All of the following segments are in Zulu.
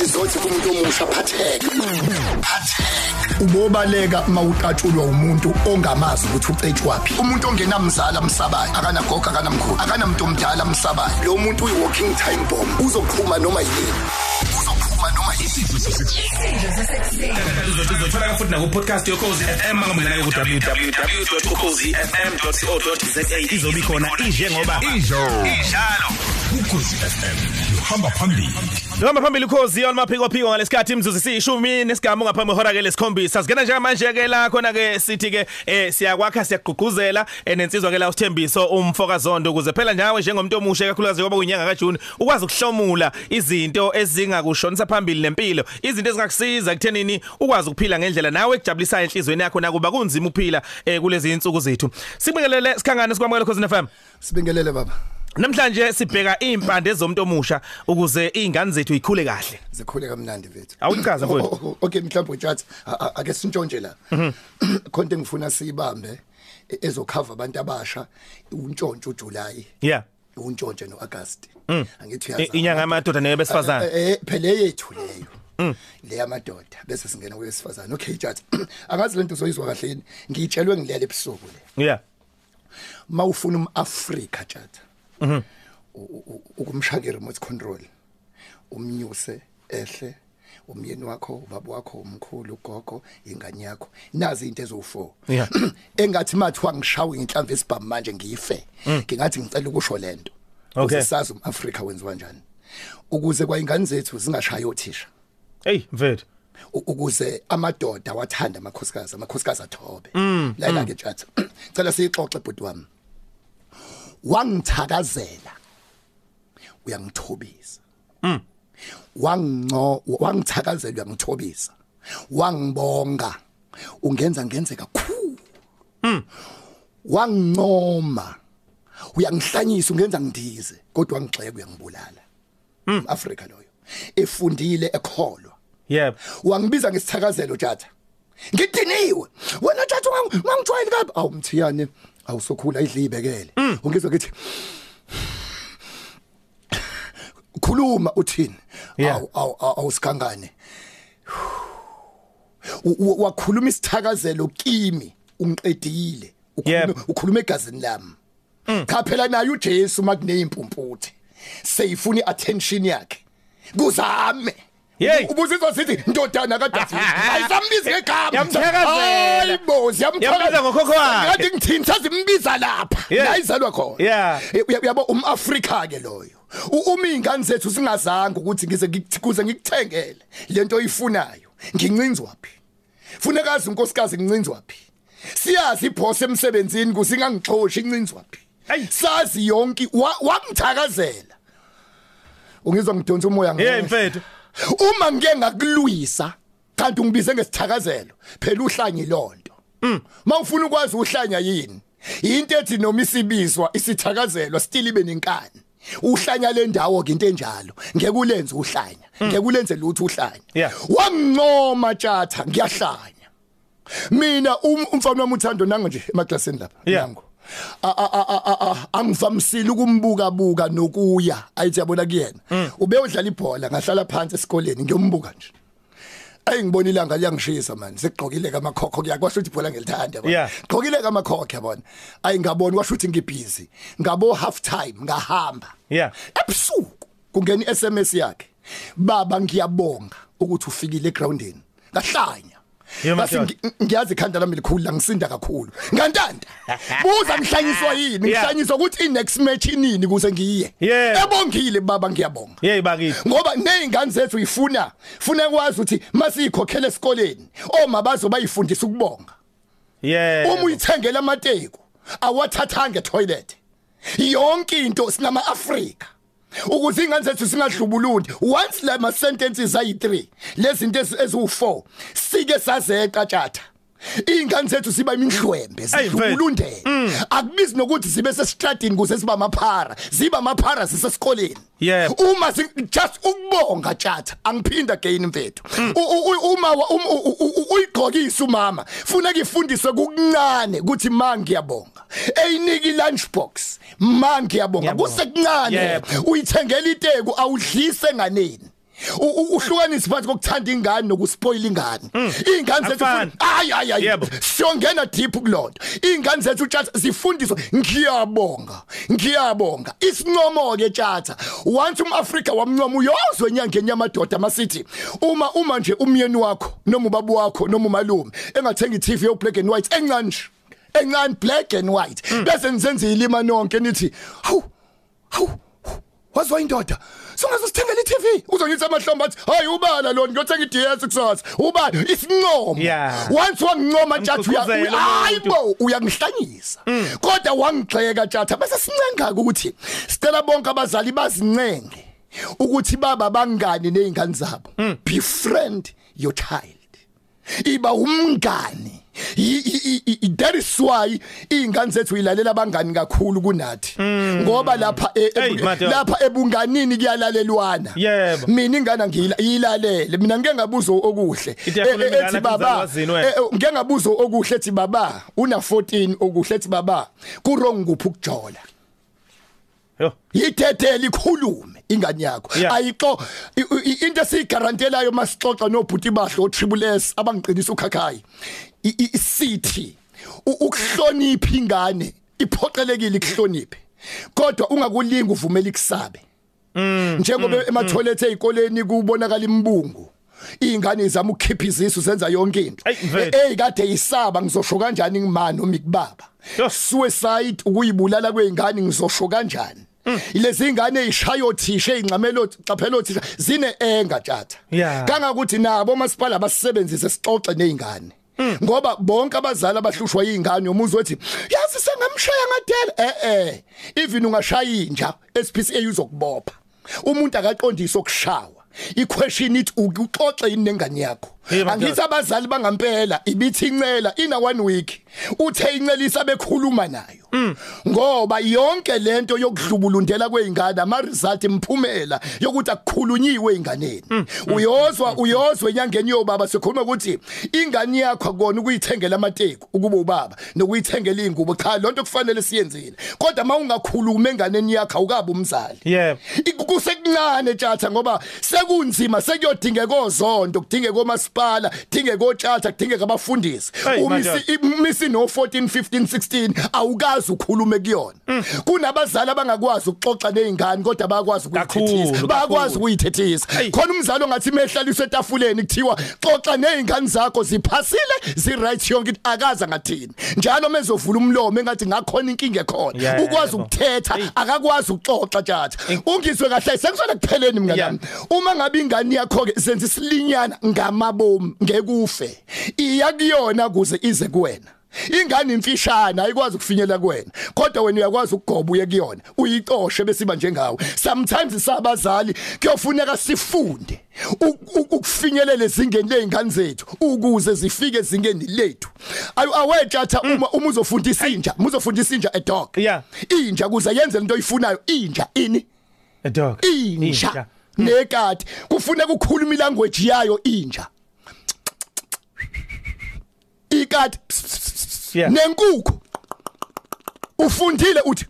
sizothi kumuntu omusha phatheka phatheka ubobaleka mawuqatshulwa umuntu ongamazi ukuthi ucetshwaphi umuntu ongenamzala amsabayo akanagogo akanamkhulu akanamuntu omdala amsabayo lo muntu uyi walking time bomb. Uzoqhuma noma yini? Uzoqhuma noma yini? Uzothola futhi naku podcast yokhozi FM mangomela ku www.ukhozifm.co.za izobe khona inje ngoba Ijo. Ukhozi FM. Uhamba phambili. Noma phambili ukhozi olmaphiko phiko ngalesikhathi imzuzu siyishumi nesigamu ngaphambi hora ke lesikhombisa sigena nje manje ke la khona ke sithi ke eh siyakwakha siyagqugquzela enensizwa ke la usithembiso umfoka zondo ukuze phela njawe njengomuntu omusha kakhulukazi ngoba kuyinyanga kaJune ukwazi ukuhlomula izinto ezingakushonisa phambili nempilo izinto ezingakusiza kuthenini ukwazi ukuphila ngendlela nawe ekujabulisayo enhlizweni yakho nakuba kunzima ukuphila eh kulezi insuku zethu sibingelele sikhangane sikwamukela khosini FM sibingelele baba Namhlanje sibheka impande zomuntu omusha ukuze izingane zethu ikhule kahle. zikhule kamnandi vethu. Awuchaza mfowethu. Okay mhlawumbe a- ake sintshontshe la. Konke ngifuna siyibambe e- ezokhava abantu abasha untshontsho uJuly Yeah. untshontshe noAugust angithi I- uyazi Inyanga yamadoda neyabesifazane. eh phela yethu leyo. Le yamadoda bese singena kwesifazane okay jathi angazi lento uzoyizwa kahle yini? Ngiyitshelwe ngilele ebusuku le. Yeah. mawufuna umAfrika jathi ukumshaka remote control umnyuse ehle umyeni wakho ubaba wakho umkhulu ugogo ingane yakho nazi into ezo4 Yeah. engathi mathiwa ngishawe inhlamvu esibhamu manje ngiyife ngingathi ngicela ukusho lento Okay. ukuze sazi umAfrika wenziwa kanjani ukuze kwa ingane zethu zingashaya othisha. Hey, mfethu. ukuze amadoda wathanda amakhosikazi amakhosikazi athobe. La la ke tjatha cela siyixoxe bhuti wami. Wangithakazela. Uyangithobisa wangco wangithakazela uyangithobisa wangibonga. Ungenza ngenze kakhulu. Wangincoma uyangihlanyisa ungenza ngidize kodwa wangigxeka uyangibulala. Afrika loyo. Efundile ekholwa. Yeah. wangibiza ngesithakazelo tjatha ngidiniwe. Wena tjatha ungangijwayeli kabi. Awu mthiyane. Awusokhula idlibekele ungizwa ngithi khuluma uthini? Awu awu awu- awusikangane wakhuluma isithakazelo kimi ungiqedile ukhuluma egazini lami. Cha phela naye uJesu makuneyimpumputhe. Seyifuna iattention yakhe. Kuzame. Yey. ubuzizwa sithi ndodana kaDavidi ayisambizi ngegama Yamthakazela. hayibozi Yambiza ngokhokho wakhe. ngathi ngithini sazimbiza lapha Yeah. la izalwa khona Yeah. Uya- uyabo umAfrika ke loyo U- uma ingane zethu singazange ukuthi ngize ngikuze ngikuthengele lento oyifunayo ngincinzwaphi funekazi unkosikazi ngincinzwaphi siyazi iboss emsebenzini kusingangixoshi incinzwaphi Hey. sazi yonke wa- wangithakazela ungizwa ngidonsa umoya Yeah, ngeke mfethu. Uma ngeke ngakulwisa kanti ungibize ngesithakazelo phela uhlanye lonto mawufuna ukwazi uhlanya yini? Into ethi noma isibizwa isithakazelwa still ibe nenkani. Uhlanya le ndawo ke into enjalo ngeke ulenze uhlanya ngeke ulenze lutho uhlanya. Wangincoma tjatha ngiyahlanya. Mina um- umfana wami uthando nango nje emaklasini lapha nango angivamisile ukumbuka buka nokuya. Ayithi yabona kuyena? Ube udlala ibhola ngahlala phansi esikoleni ngiyombuka nje. Ayi ngibona ilanga liyangishisa man. Sekugqokile kamakhokho kuyakwasho ukuthi ibhola ngelithanda yabona? Yeah. gqokile kamakhokho yabona? Ayi ngabona kwasho ukuthi ngibusy ngabo half time ngahamba. Yeah. ebusuku kungena iSMS yakhe. Baba ngiyabonga ukuthi ufikile egroundini ngahlanya. Yeah, Basi ngiyazi ikhanda lami likhulu la ngisinda kakhulu. Ngantanda buza ngihlanyiswa yini? Ngihlanyiswa ukuthi inext match inini kuze ngiye? Ebongile baba ngiyabonga. Hey bakithi. ngoba nezingane zethu ifuna funa kwazi ukuthi masikhokhela esikoleni oma bazoba yifundisa ukubonga. Yeah. uma uyithengela amateko awathathanga etoilet yonke into sinama Africa ukuze ingane zethu singadlubulundi once la ma sentences ayi3 lezinto eziwu4 sike sazeqa tjatha ingane zethu siba Hey, mfethu. sidlubulundele akubizi nokuthi sibe sesitradini kuze siba amaphara ziba amaphara sisesikoleni Yeah. uma just ukubonga tjatha angiphinda again mfethu. U- uma um- uyigqokisa umama funa kufundiswe kukuncane ukuthi ma ngiyabonga. Eyiniki lunchbox. Ma ngiyabonga. Kusekuncane uyithengela iteko awudlise nganeni. Uhlukanise phakathi kokuthanda ingane nokuspoil ingane. Ingane zethu Akufani. fun- hayi hayi hayi Yebo. siyongena deep kulonto. Ingane zethu tjatha zifundiswa. Ngiyabonga. Ngiyabonga. Isincomo ke tjatha once umAfrika wamncoma uyozwe enyangeni yamadoda masithi uma uma nje umyeni wakho noma ubaba wakho noma umalume engathenga iTV yo black and white encane nje. Encane black and white. Bese nisenze ilima nonke nithi hawu hawu wazwa indoda? Singazosithengela iTV uzongithi amahlombe athi hayi ubala lo ngiyothenga iDS kusasa. Ubala isincomo Yeah. once wangincoma tjatha uya Amgqugquzele hayibo uyangihlanyisa. Kodwa wangigxeka tjatha bese sincenga ukuthi sicela bonke abazali bazincenge ukuthi baba bangani nezingane zabo. Befriend your child. Iba umngani I- i- i- i- that is why ingane zethu ilalela abangani kakhulu kunathi. Ngoba lapha e- Madoda. lapha ebunganini kuyalalelwana mina ingane ngiyilalele mina ngeke okuhle. Yakhuluma E- e- ingane ethi baba e- e, ngeke ngabuza okuhle ethi baba una 14 okuhle ethi baba ku wrong kuphi ukujola? Yo. yithethele ikhulume ingane yakho. Ayixo into esigarantelayo masixoxa nobhuti bahlo triple S abangiqinisa ukhakhaya isithi ukuhlonipha ingane? Iphoqelekile ukuhloniphe kodwa ungakulinga uvumela ikusabe. Njengoba emathoilet ezikoleni kubonakala imbungu ingane izama ukukhipha izisu zenza yonke into. Hey kade yisaba ngizosho kanjani ngimani noma ikubaba? Suicide ukuyibulala kweingane ngizosho kanjani? Lezi ingane ezishayo othisha ezincamelo caphela othisha zine enga tjatha Yeah. kangakuthi nabo masipala basebenzise sixoxe nezingane ngoba bonke abazali abahlushwa izingane umuzwe wethi yazi sengamshaya ngadela eh eh even ungashaya inja SPCA uzokubopha umuntu akaqondisa okushawa iquestion ithi ukuxoxe yini nengane yakho? Angithi abazali bangampela ibithi incela ina one week uthe incelisa bekhuluma nayo ngoba yonke lento yokudlubulundela kweingane ama result imphumela yokuthi akukhulunyiwe einganeni uyozwa uyozwe enyangeni yobaba sekhuluma ukuthi ingane yakho akona ukuyithengela amateku ukuba ubaba nokuyithengela ingubo cha lonto kufanele siyenzile. Kodwa mawungakhuluma enganeni yakho awukabi umzali. Yebo. kusekuncane tjatha ngoba sekunzima sekuyodingeka ozonto kudingeka omasipala kudingeka otjatha kudingeka abafundisi. Umisi no 14 15 16 awukazi ukhulume kuyona. Kunabazali abangakwazi ukuxoxa nezingane kodwa bayakwazi ukuyithethisa Kakhulu, bayakwazi kakhulu. ukuyithethisa Hey. khona umzalo ngathi mehlaliswe etafuleni kuthiwa xoxa nezingane zakho ziphasile zi right yonke into. Akaza ngathini njalo mezovula umlomo engathi ngakhona inkinga ekhona Yebo. ukwazi ukuthetha akakwazi ukuxoxa tjatha ungizwe kahle sekusona kupheleni mngani Yeah. wami. Uma ngabe ingane yakho ke senza isilinyana ngamabomu ngekufe iya kuyona kuze ize kuwena. Ingane imfishana ayikwazi ukufinyelela kuwena. Kodwa wena uyakwazi ukugoba uye kuyona uyicoshe bese iba njengawe. Sometimes sabazali kuyofuneka sifunde u- u- ukufinyelela ezingeni lezingane zethu ukuze zifike ezingeni lethu. Ayu- awethatha uma uma uzofundisa inja uma uzofundisa inja a dog Yeah. inja kuze yenze into oyifunayo. Inja ini? A dog. inja. Nekati. Kufuneka ukukhuluma ilanguage yayo inja. Ikati Yeah. nenkukhu ufundile uthi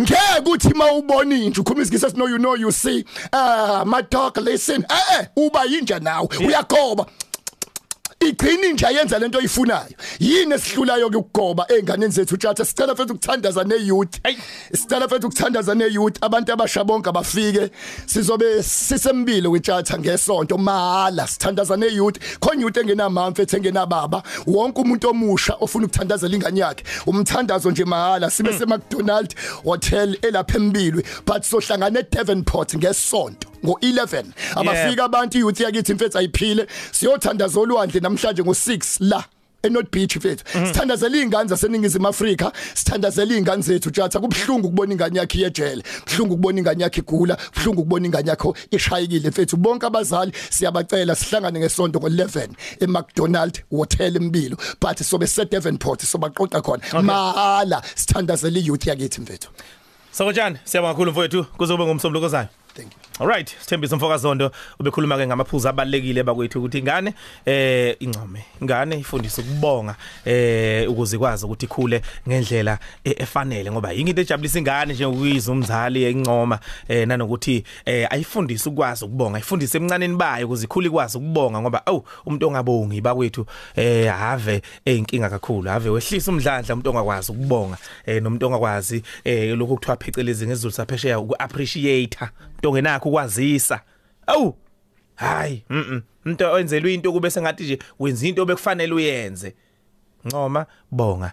ngeke uthi mawubona inja ukhuluma isigisi no you know you see ah my dog listen eh eh uba yinja nawe uyagoba igcina inja yenza lento oyifunayo. Yini esihlulayo ke ukugoba einganeni zethu tjatha sicela futhi ukuthandaza neyouth. Hey. sicela futhi ukuthandaza neyouth. Abantu abasha bonke abafike. Sizobe sisembilo kwetjatha ngesonto. Mahala sithandaza neyouth. Khona youth engenamamfu ethi engenababa. Wonke umuntu omusha ofuna ukuthandazela ingane yakhe. Umthandazo nje mahala sibe se McDonald Hotel elapha embilwe but sohlangana eDevonport ngesonto. Ngo11 abafika abantu youth yakithi mfethu ayiphile. Siyothandaza olwandle namhlanje ngo6 la eNorth Beach mfethu. Sithandazela izingane zaseningizimu Afrika sithandazela izingane zethu tjatha kubhlungu ukubona ingane yakhe yejele kubhlungu ukubona ingane yakhe igula kubhlungu ukubona ingane yakho ishayikile mfethu. Bonke abazali siyabacela sihlangane ngesonto ngo11 eMcDonald Hotel Mbilo but sobe seDevonport sobaqoqa khona. Mahala sithandazela iyouth yakithi mfethu. Sokotjani siyabonga kakhulu mfowethu. Kuzobe ngomsombuluko zayo. thank you. Alright, Sithembiso Mfokazondo ubekhuluma ke ngamaphuzu abalekile bakwethu ukuthi ingane eh income, ingane ifundisa ukubonga eh ukuze ikwazi ukuthi ikhule ngendlela e- efanele ngoba yinto into ejabulisa ingane nje ukuyizwa umzali encoma eh nanokuthi eh ayifundise ukwazi ukubonga, ayifundise emncaneni bayo ukuze ikhule ikwazi ukubonga ngoba awu umuntu ongabongi bakwethu eh ave eyinkinga kakhulu, ave wehlisa umdlandla umuntu ongakwazi ukubonga eh nomuntu ongakwazi eh lokho kuthiwa phecelezi ngezulu saphesheya uku-appreciate into ngenakho ukwazisa awu hayi mhm into oyenzelwe into kube sengathi nje wenza into bekufanele uyenze. Ncoma bonga.